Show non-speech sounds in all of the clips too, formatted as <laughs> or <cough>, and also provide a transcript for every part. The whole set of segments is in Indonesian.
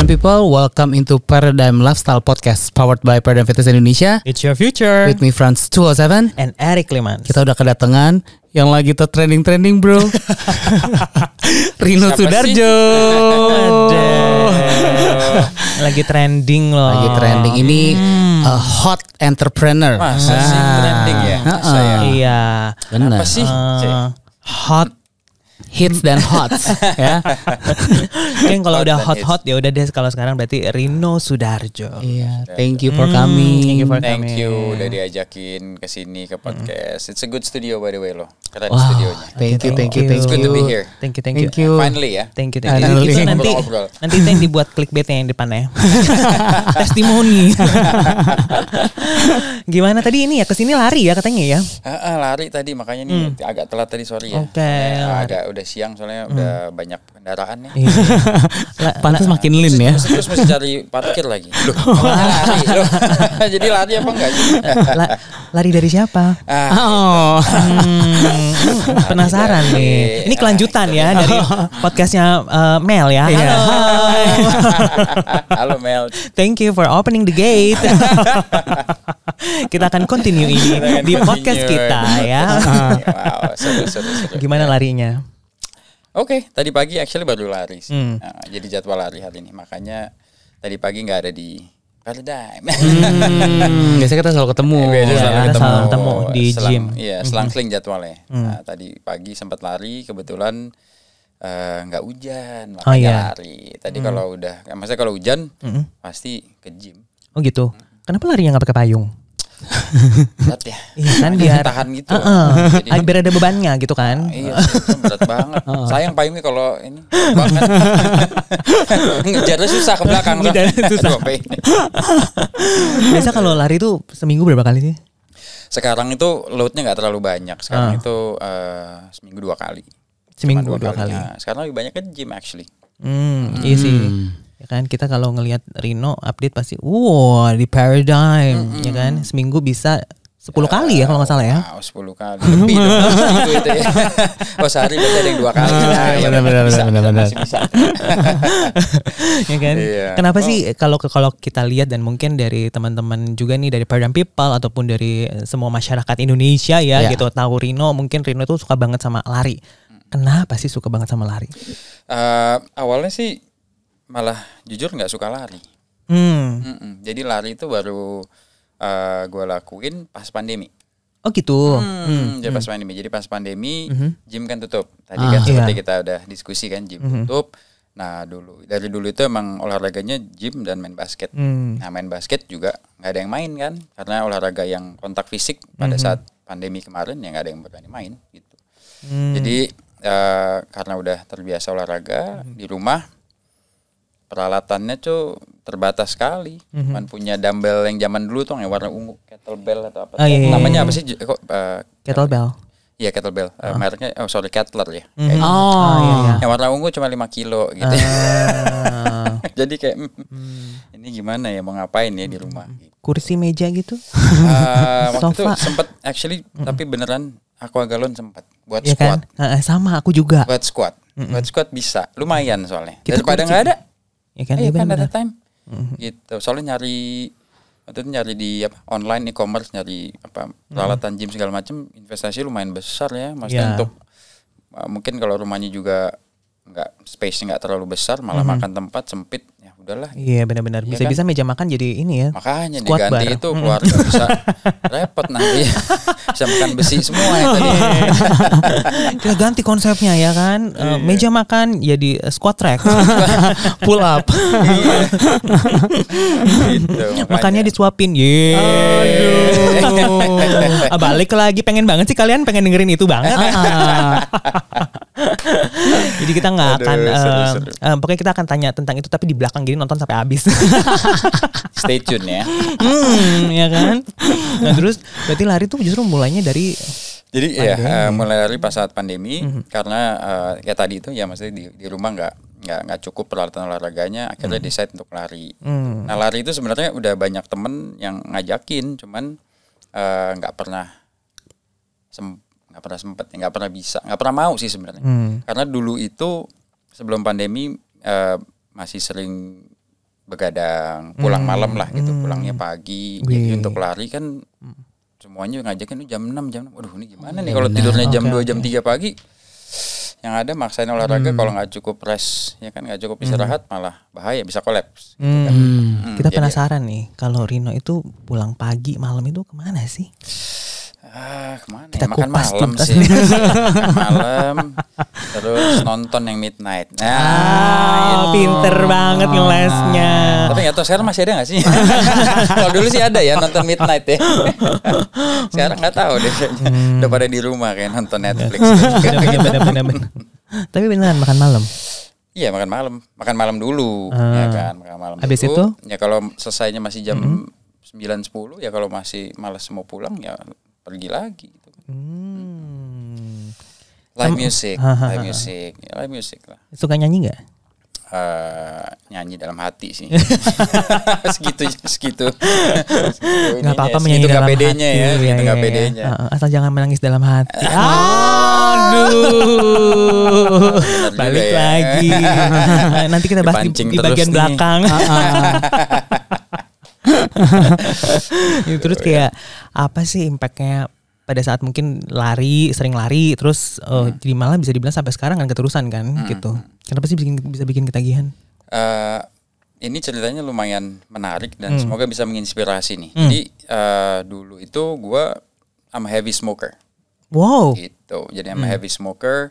Paradigm people, welcome into Paradigm Lifestyle Podcast powered by Paradigm Fitness Indonesia. It's your future. With me Franz 207. And Eric Liman. Kita udah kedatangan yang lagi tuh trending-trending bro. <laughs> Rino Siapa Sudarjo. <laughs> lagi trending loh. Lagi trending ini a hot entrepreneur. Masa sih Ah. trending ya? Masa Ha-ha. ya? Iya. Benar. Apa sih? Eh, hot. Hits dan hots <laughs> ya. <laughs> Kan kalau Hot udah dan hot hits. hot ya udah deh kalau sekarang berarti Rino Sudarjo. Iya, thank you for Hmm, coming. thank you for- Thank you udah diajakin ke sini ke podcast. It's a good studio by the way loh. Keren Wow, studionya. thank you, thank you, thank It's good to be here. Thank you, thank you. Thank you. Finally ya. Thank you, thank you. Finally. Itu nanti nanti yang dibuat clickbaitnya yang depannya. <laughs> Testimoni. Gimana tadi ini ya ke sini lari ya katanya ya? Ah, ah, lari tadi makanya nih agak telat tadi sorry ya. Oke, Eh, lari. agak udah siang soalnya udah banyak kendaraan nih. Iya. <laughs> Pantas makin lean ya. Terus, terus mesti cari parkir lagi. <laughs> Loh, lari loh. <laughs> Jadi lari apa enggak sih? la- lari dari siapa? Ah, Oh. Hmm, penasaran dari- nih. Ini kelanjutan ya dari podcastnya eh, Mel ya. Iya. Halo. Halo Mel. Thank you for opening the gate. kita akan continue ini di podcast kita ya. wow, seru seru seru. Gimana larinya? Oke, tadi pagi actually baru lari sih. Hmm. Nah, jadi jadwal lari hari ini. Makanya tadi pagi nggak ada di Paradigm. Hmm, biasanya kita selalu ketemu. Biasa Iya, selalu kita selalu ketemu di selang- gym. Hmm. Iya, selang-seling jadwalnya. Nah, tadi pagi sempat lari, kebetulan eh, nggak hujan, makanya Oh, iya. Hmm. lari. Tadi kalau udah, maksudnya kalau hujan pasti ke gym. Oh gitu. Kenapa larinya nggak pakai payung? Berat ya. Iya kan biar tahan gitu. Heeh. Jadi Ah, biar ada bebannya gitu kan. Iya, sih, itu berat banget. Sayang payungnya kalau ini banget. <laughs> Ngejarnya susah ke belakang. Ngejarnya susah. Biasa kalau lari tuh seminggu berapa kali sih? Sekarang itu loadnya nggak terlalu banyak. Sekarang itu eh, seminggu dua kali. Seminggu Cuma dua kali. Nah, sekarang lebih banyak ke gym actually. Hmm, iya sih. Ya kan kita kalau ngelihat Rino update pasti wow di Paradigm ya kan seminggu bisa 10 kali ya kalau nggak salah ya. Wow, 10 kali. Lebih <laughs> dong. Seminggu itu ya. Oh sehari berarti ada yang dua kali. Nah, ya, benar, benar, bisa, benar, benar. masih bisa. <laughs> ya kan? Iya. Kenapa Oh. sih kalau kalau kita lihat dan mungkin dari teman-teman juga nih dari Paradigm People ataupun dari eh, semua masyarakat Indonesia ya Ya. gitu tahu Rino mungkin Rino tuh suka banget sama lari. Kenapa sih suka banget sama lari? Eh, awalnya sih malah jujur nggak suka lari. Hmm. Mm-mm. Jadi lari itu baru eh gue lakuin pas pandemi. Oh gitu. Hmm, jadi pas pandemi. Jadi pas pandemi gym kan tutup. Tadi Ah. kan seperti Iya. kita udah diskusi kan gym tutup. Nah dulu dari dulu itu emang olahraganya gym dan main basket. Hmm. Nah main basket juga nggak ada yang main kan karena olahraga yang kontak fisik pada saat pandemi kemarin ya nggak ada yang berani main gitu. Hmm. Jadi eh, karena udah terbiasa olahraga di rumah peralatannya tuh terbatas sekali. Cuman punya dumbbell yang zaman dulu tuh yang warna ungu, kettlebell atau apa. Ah, iya, iya, Namanya iya. apa sih? Kok eh, Kettlebell. Iya kettlebell. Eh, mereknya oh sorry Kettler ya. Kayak Oh. Ah, iya, iya. Yang warna ungu cuma 5 kilo gitu. Ah. <laughs> Jadi kayak mm, ini gimana ya mau ngapain ya di rumah gitu. kursi meja gitu. Eh, waktu itu Sofa. sempet actually tapi beneran aku galon sempat buat ya squat. kan? Sama aku juga. Buat squat. Buat squat bisa. Lumayan soalnya. Kita Daripada nggak ada. Ya kan? Iya Iya kan ada time. Gitu. Soalnya nyari waktu itu nyari di apa, online e-commerce nyari apa peralatan gym segala macam investasi lumayan besar ya maksudnya Iya. untuk uh, mungkin kalau rumahnya juga nggak space nggak terlalu besar malah makan tempat sempit ya udahlah Iya benar-benar. Iya Bisa-bisa meja makan jadi ini ya. makanya Squat diganti bar. itu keluarga bisa repot nanti <laughs> bisa makan besi semua ya tadi Kita ganti konsepnya ya kan. Eh, meja makan jadi squat track. <laughs> Pull up. gitu, Makannya disuapin. Ye. Ah, balik lagi pengen banget sih kalian pengen dengerin itu banget. <laughs> Jadi kita nggak akan eh, seru-seru. eh, pokoknya kita akan tanya tentang itu tapi di belakang gini nonton sampai habis. <laughs> stay tune ya hmm, ya kan? Nah, terus berarti lari tuh justru mulainya dari Jadi ya eh, mulai dari pas saat pandemi karena eh, ya tadi itu ya maksudnya di, di rumah nggak nggak nggak cukup peralatan olahraganya akhirnya decide untuk lari. Hmm. Nah lari itu sebenarnya udah banyak temen yang ngajakin cuman eh, nggak pernah sem- nggak pernah sempet nggak pernah bisa nggak pernah mau sih sebenarnya Hmm. karena dulu itu sebelum pandemi eh, masih sering begadang, pulang malam lah gitu, pulangnya pagi. Jadi untuk lari kan semuanya ngajakin jam 6 jam 6. Waduh, ini gimana nih kalau tidurnya jam 2 jam 3 pagi? Yang ada maksain olahraga kalau nggak cukup rest, ya kan nggak cukup istirahat malah bahaya bisa kolaps. Hmm. Hmm, Kita jadi- penasaran nih, kalau Rino itu pulang pagi malam itu ke mana sih? Ah, ke mana Kita ya? Makan kupas malam tuntas. sih. Makan malam. <laughs> Terus nonton yang midnight. Nah, Ah, pinter banget ngelesnya. Tapi nggak tahu sekarang masih ada nggak sih? <laughs> Kalau dulu sih ada ya nonton midnight ya. <laughs> sekarang nggak tahu deh. Udah pada di rumah kayak nonton Netflix. Tapi beneran makan malam. Iya makan malam, makan malam dulu, ya kan makan malam. Ah. Habis dulu. itu? Mm-hmm. ya kalau selesainya masih jam 9 10 ya kalau masih malas mau pulang ya pergi lagi. Gitu. Hmm. Live music, live music, ya, live music lah. Suka nyanyi nggak? eh nyanyi dalam hati sih. <laughs> <laughs> segitu segitu. Nggak apa-apa segitu menyanyi dalam KPD-nya hati. ya, segitu iya, KPD-nya. iya. Heeh, Asal jangan menangis dalam hati. <laughs> Aduh. Balik ya. lagi. Nanti kita bahas di, Dipancing di bagian nih. belakang. <laughs> Ya, terus kayak apa sih impactnya pada saat mungkin lari sering lari terus eh, jadi malah bisa dibilang sampai sekarang kan keterusan kan gitu kenapa sih bikin, bisa bikin ketagihan Eh, ini ceritanya lumayan menarik dan Hmm. semoga bisa menginspirasi nih. Jadi eh, dulu itu gua I'm a heavy smoker wow gitu. Jadi I'm Hmm. a heavy smoker.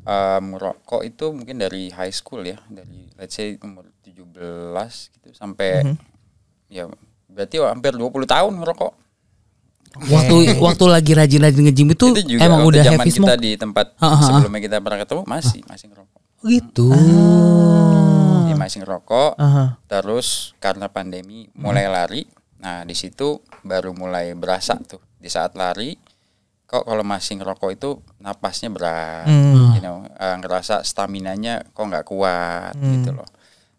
Eh, merokok itu mungkin dari high school ya, dari let's say umur 17 gitu sampai Hmm. ya berarti hampir 20 tahun ngerokok. Waktu <laughs> waktu lagi rajin-rajin nge-gym itu, itu juga emang udah zaman heavy kita smoke. di tempat Ah, ah, ah. sebelumnya kita pernah ketemu masih masih ngerokok. gitu. Dia masih ngerokok. Aha. Terus karena pandemi mulai lari. Nah, di situ baru mulai berasa tuh di saat lari kok kalau masih ngerokok itu napasnya berat, Hmm. you know, eh, ngerasa stamina-nya kok nggak kuat gitu loh.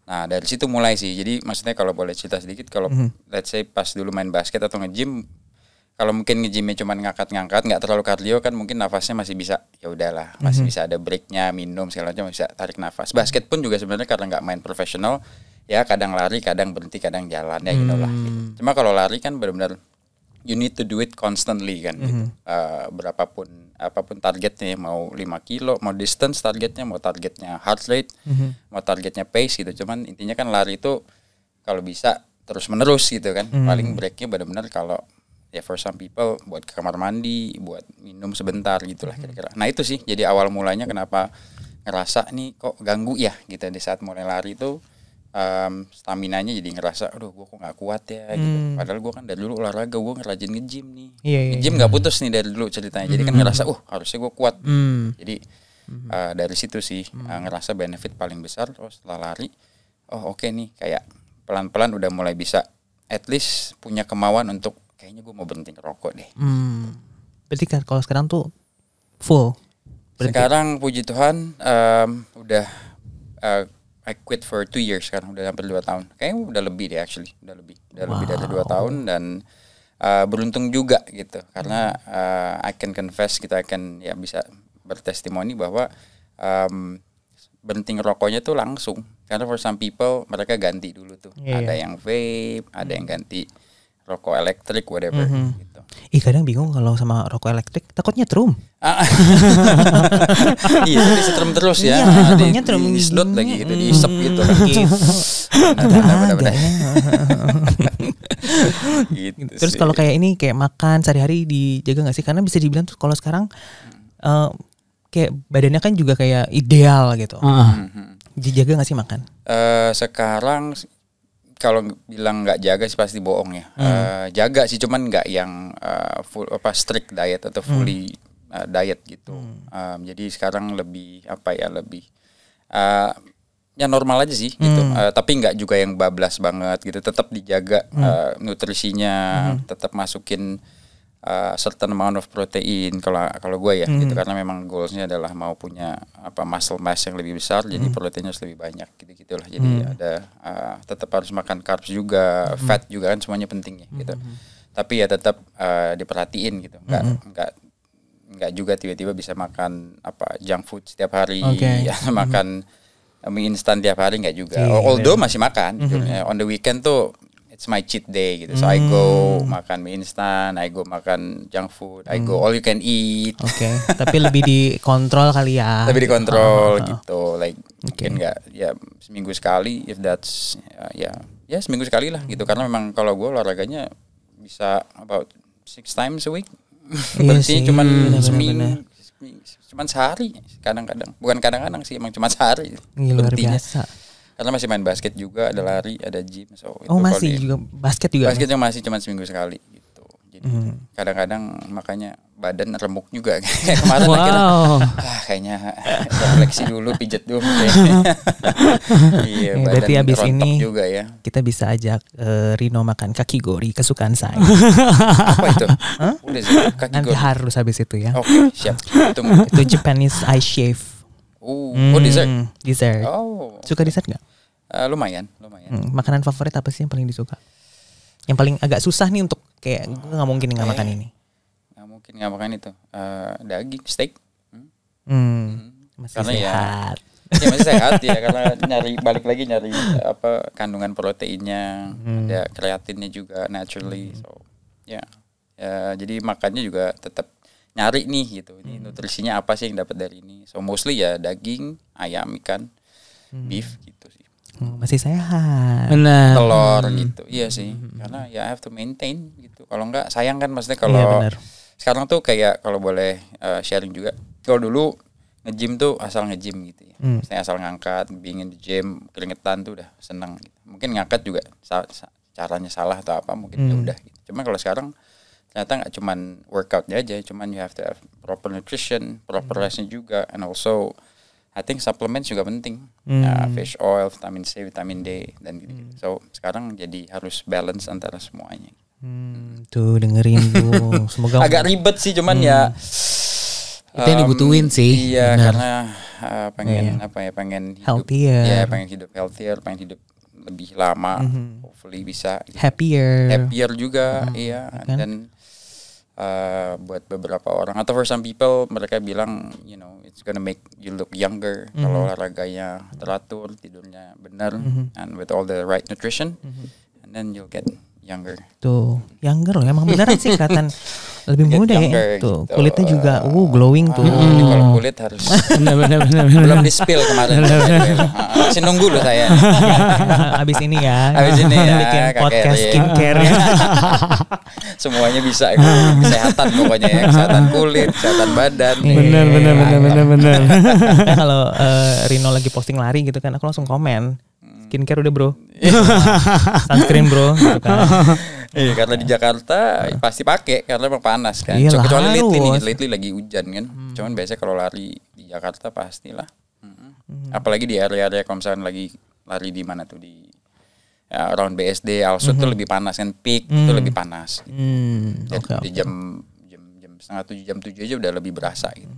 Nah, dari situ mulai sih. Jadi maksudnya kalau boleh cerita sedikit kalau let's say pas dulu main basket atau nge-gym kalau mungkin nge-gymnya cuma ngangkat-ngangkat nggak terlalu kardio kan mungkin nafasnya masih bisa ya udahlah masih bisa ada breaknya minum segala macam bisa tarik nafas basket pun juga sebenarnya karena nggak main profesional ya kadang lari kadang berhenti kadang jalan ya gitu lah gitu. cuma kalau lari kan benar-benar you need to do it constantly kan gitu. Eh, berapapun apa pun targetnya ya, mau 5 kilo mau distance targetnya mau targetnya heart rate mau targetnya pace gitu. Cuman intinya kan lari itu kalau bisa terus menerus gitu kan. Paling breaknya benar-benar kalau ya for some people buat ke kamar mandi buat minum sebentar gitulah kira-kira. Nah itu sih jadi awal mulanya kenapa ngerasa nih kok ganggu ya gitu di saat mulai lari itu um, staminanya jadi ngerasa aduh gua kok nggak kuat ya gitu. Padahal gua kan dari dulu olahraga gua ngerajin nge-gym nih. Iya, iya, nge-gym nggak putus nih dari dulu ceritanya. Jadi kan ngerasa uh harusnya gua kuat. Hmm. jadi uh, dari situ sih uh, ngerasa benefit paling besar. Oh setelah lari oh oke nih kayak pelan-pelan udah mulai bisa at least punya kemauan untuk kayaknya gue mau berhenti ngerokok deh. Hmm. Berarti kan kalau sekarang tuh full. Berhenti. sekarang puji Tuhan um, udah uh, I quit for two years sekarang udah hampir dua tahun. Kayaknya udah lebih deh actually. Udah lebih. Udah lebih dari dua tahun dan uh, beruntung juga gitu. Karena uh, I can confess kita akan ya bisa bertestimoni bahwa um, berhenti ngerokoknya tuh langsung. Karena for some people mereka ganti dulu tuh. Iya, ada yang vape ada yang ganti rokok elektrik whatever gitu Ih kadang bingung kalau sama rokok elektrik takutnya trum. Ah. <laughs> iya, di setrum terus ya. Iya, Nah, di, nyetrum. di, disedot lagi gitu, diisep gitu. Gitu. <laughs> Ada, ada, ada, <laughs> gitu Terus kalau kayak ini kayak makan sehari-hari dijaga nggak sih? Karena bisa dibilang tuh kalau sekarang eh, kayak badannya kan juga kayak ideal gitu. Ah, Dijaga nggak sih makan? Eh, sekarang kalau bilang nggak jaga sih pasti bohong ya. Hmm. Eh, jaga sih cuman nggak yang eh, full apa strict diet atau fully Hmm. eh, diet gitu. Em, jadi sekarang lebih apa ya lebih eh, ya normal aja sih gitu. Hmm. Eh, tapi nggak juga yang bablas banget gitu. Tetap dijaga Hmm. eh, nutrisinya, tetap masukin uh, certain amount of protein kalau kalau gue ya Hmm. gitu karena memang goalsnya adalah mau punya apa muscle mass yang lebih besar jadi Hmm. proteinnya harus lebih banyak gitu gitulah jadi ada uh, tetap harus makan carbs juga Hmm. fat juga kan semuanya penting ya gitu tapi ya tetap uh, diperhatiin gitu nggak Hmm. nggak nggak juga tiba-tiba bisa makan apa junk food setiap hari Oke. <laughs> ya makan mie instan tiap hari nggak juga. Iya, Although masih makan. jujurnya. On the weekend tuh it's my cheat day gitu. So I go makan mie instan, I go makan junk food, I go all you can eat. Oke, tapi lebih dikontrol kali ya. <laughs> Tapi dikontrol gitu. Like mungkin nggak ya seminggu sekali if that's uh, ya ya seminggu sekali lah gitu. Karena memang kalau gue olahraganya bisa about six times a week. Iya <laughs> Berarti benar-benar. seminggu cuman sehari kadang-kadang bukan kadang-kadang sih emang cuma sehari Iya, luar biasa. Karena masih main basket juga ada lari ada gym so itu Oh kalau masih di- juga basket juga. basket yang masih cuma seminggu sekali gitu jadi kadang-kadang makanya badan remuk juga kayak <laughs> kemarin akhirnya Wow. ah kayaknya refleksi dulu pijet dulu <laughs> iya berarti abis rontok ini- juga ya Kita bisa ajak eh, Rino makan kaki gori kesukaan saya. <laughs> apa itu udah sih kaki Nanti gor harus habis itu ya. oke siap tunggu Itu Japanese ice shave. Oh, oh dessert Hmm, Dessert. oh Suka dessert nggak? Eh, lumayan lumayan Hmm, makanan favorit apa sih yang paling disuka? Yang paling agak susah nih untuk kayak gue nggak mungkin nggak makan ini. nggak mungkin nggak makan itu Eh, daging steak Hmm. Hmm, masih Karena ya- sehat. ya masih sehat ya karena <laughs> nyari balik lagi nyari apa kandungan proteinnya Hmm. ada kreatinnya juga naturally so ya ya jadi makannya juga tetap nyari nih gitu ini Hmm. nutrisinya apa sih yang dapat dari ini so mostly ya daging ayam ikan beef gitu sih Hmm, masih sehat. Benar. telur gitu iya sih karena ya I have to maintain gitu kalau enggak sayang kan maksudnya kalau Iya, benar. sekarang tuh kayak kalau boleh uh, sharing juga kalau dulu nge-gym tuh asal nge-gym gitu ya Hmm. Maksudnya asal ngangkat being in the gym keringetan tuh udah seneng gitu. mungkin ngangkat juga sa- sa- caranya salah atau apa mungkin ya Hmm. udah gitu. cuma kalau sekarang ternyata nggak cuman workoutnya aja cuman you have to have proper nutrition proper Hmm. restnya juga and also I think supplements juga penting Hmm. Ya, fish oil vitamin C vitamin D dan gitu, -gitu. so sekarang jadi harus balance antara semuanya Hmm, tuh dengerin tuh. <laughs> Semoga agak ribet sih cuman ya Itu yang um, dibutuhin sih, iya benar. karena uh, pengen apa ya pengen hidup Healthier. ya pengen hidup healthier pengen hidup lebih lama hopefully bisa gitu. happier. happier juga iya kan? dan uh, buat beberapa orang atau for some people mereka bilang you know it's gonna make you look younger kalau olahraganya teratur tidurnya benar and with all the right nutrition and then you'll get younger Tuh, younger loh. Emang beneran sih <laughs> kelihatan lebih muda ya. Tuh, gitu. kulitnya juga uh glowing tuh. Ah, jadi kalau kulit harus <laughs> Benar benar benar benar. belum di spill kemarin Ah, <laughs> masih nunggu loh saya <laughs> Abis ini ya. Abis ini ya, bikin podcast skincare. semuanya bisa kesehatan pokoknya ya kesehatan kulit kesehatan badan Benar benar benar benar benar. Nah, kalau eh, Rino lagi posting lari gitu kan, aku langsung komen. Skincare udah bro, sunscreen bro, gitu kan. Iya karena di Jakarta pasti pakai karena emang panas kan. Iyalah, Kecuali lately nih, lately lagi hujan kan. Cuman biasanya kalau lari di Jakarta pastilah. Mm-mm. Apalagi di area-area kalau misalnya lagi lari di mana tuh di ya, around BSD, Alsut tuh lebih panas kan. Peak itu lebih panas. Hmm, Dan oke. di jam jam jam setengah tujuh jam tujuh aja udah lebih berasa gitu.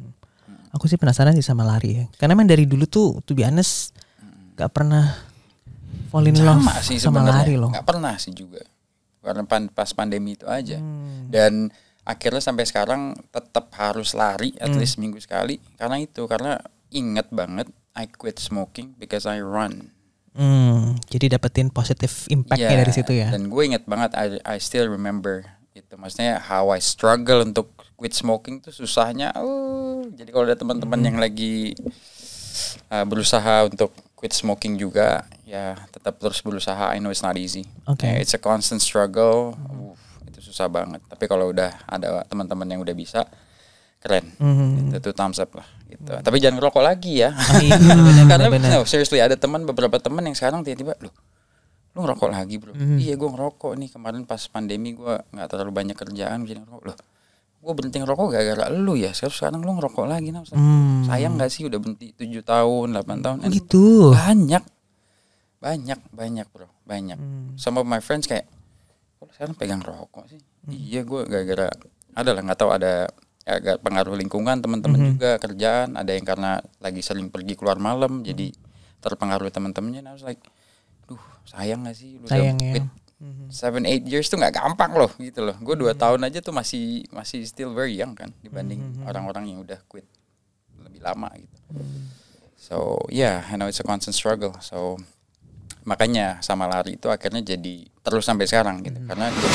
Aku sih penasaran sih sama lari ya. Karena emang dari dulu tuh, to be honest, gak pernah fall in love sama sih sama lari loh. nggak pernah sih juga karena pan- pas pandemi itu aja Hmm. dan akhirnya sampai sekarang tetap harus lari at Hmm. least seminggu sekali karena itu karena inget banget I quit smoking because I run Hmm, jadi dapetin positif impactnya Iya, dari situ ya. dan gue inget banget I, I still remember itu maksudnya how I struggle untuk quit smoking tuh susahnya oh jadi kalau ada teman-teman Hmm. yang lagi uh, berusaha untuk quit smoking juga ya tetap terus berusaha. I know it's not easy. Oke. Ya, it's a constant struggle. Uh, itu susah banget. Tapi kalau udah ada teman-teman yang udah bisa keren. Mhm. itu tuh thumbs up lah gitu. Tapi jangan ngerokok lagi ya. Ah, iya, bener, <laughs> karena bener, no, seriously ada teman beberapa teman yang sekarang tiba-tiba lu lu ngerokok lagi bro? Mhm. iya gue ngerokok nih. Kemarin pas pandemi gue nggak terlalu banyak kerjaan jadi ngerokok. Loh gue berhenti ngerokok gara-gara lu ya sekarang sekarang lu ngerokok lagi nah Hmm. sayang gak sih udah berhenti 7 tahun 8 tahun Oh, gitu. banyak banyak banyak bro banyak Hmm. some of my friends kayak kok sekarang pegang rokok sih iya gue gara-gara ada lah nggak tahu ada agak pengaruh lingkungan teman-teman Hmm. juga kerjaan ada yang karena lagi sering pergi keluar malam jadi terpengaruh teman-temannya nah, like duh sayang gak sih lu udah Sayang ya. Quit seven eight years tuh nggak gampang loh gitu loh. Gue dua tahun aja tuh masih masih still very young kan dibanding orang-orang yang udah quit lebih lama gitu. So yeah, I know it's a constant struggle. So makanya sama lari itu akhirnya jadi terus sampai sekarang gitu. Karena gue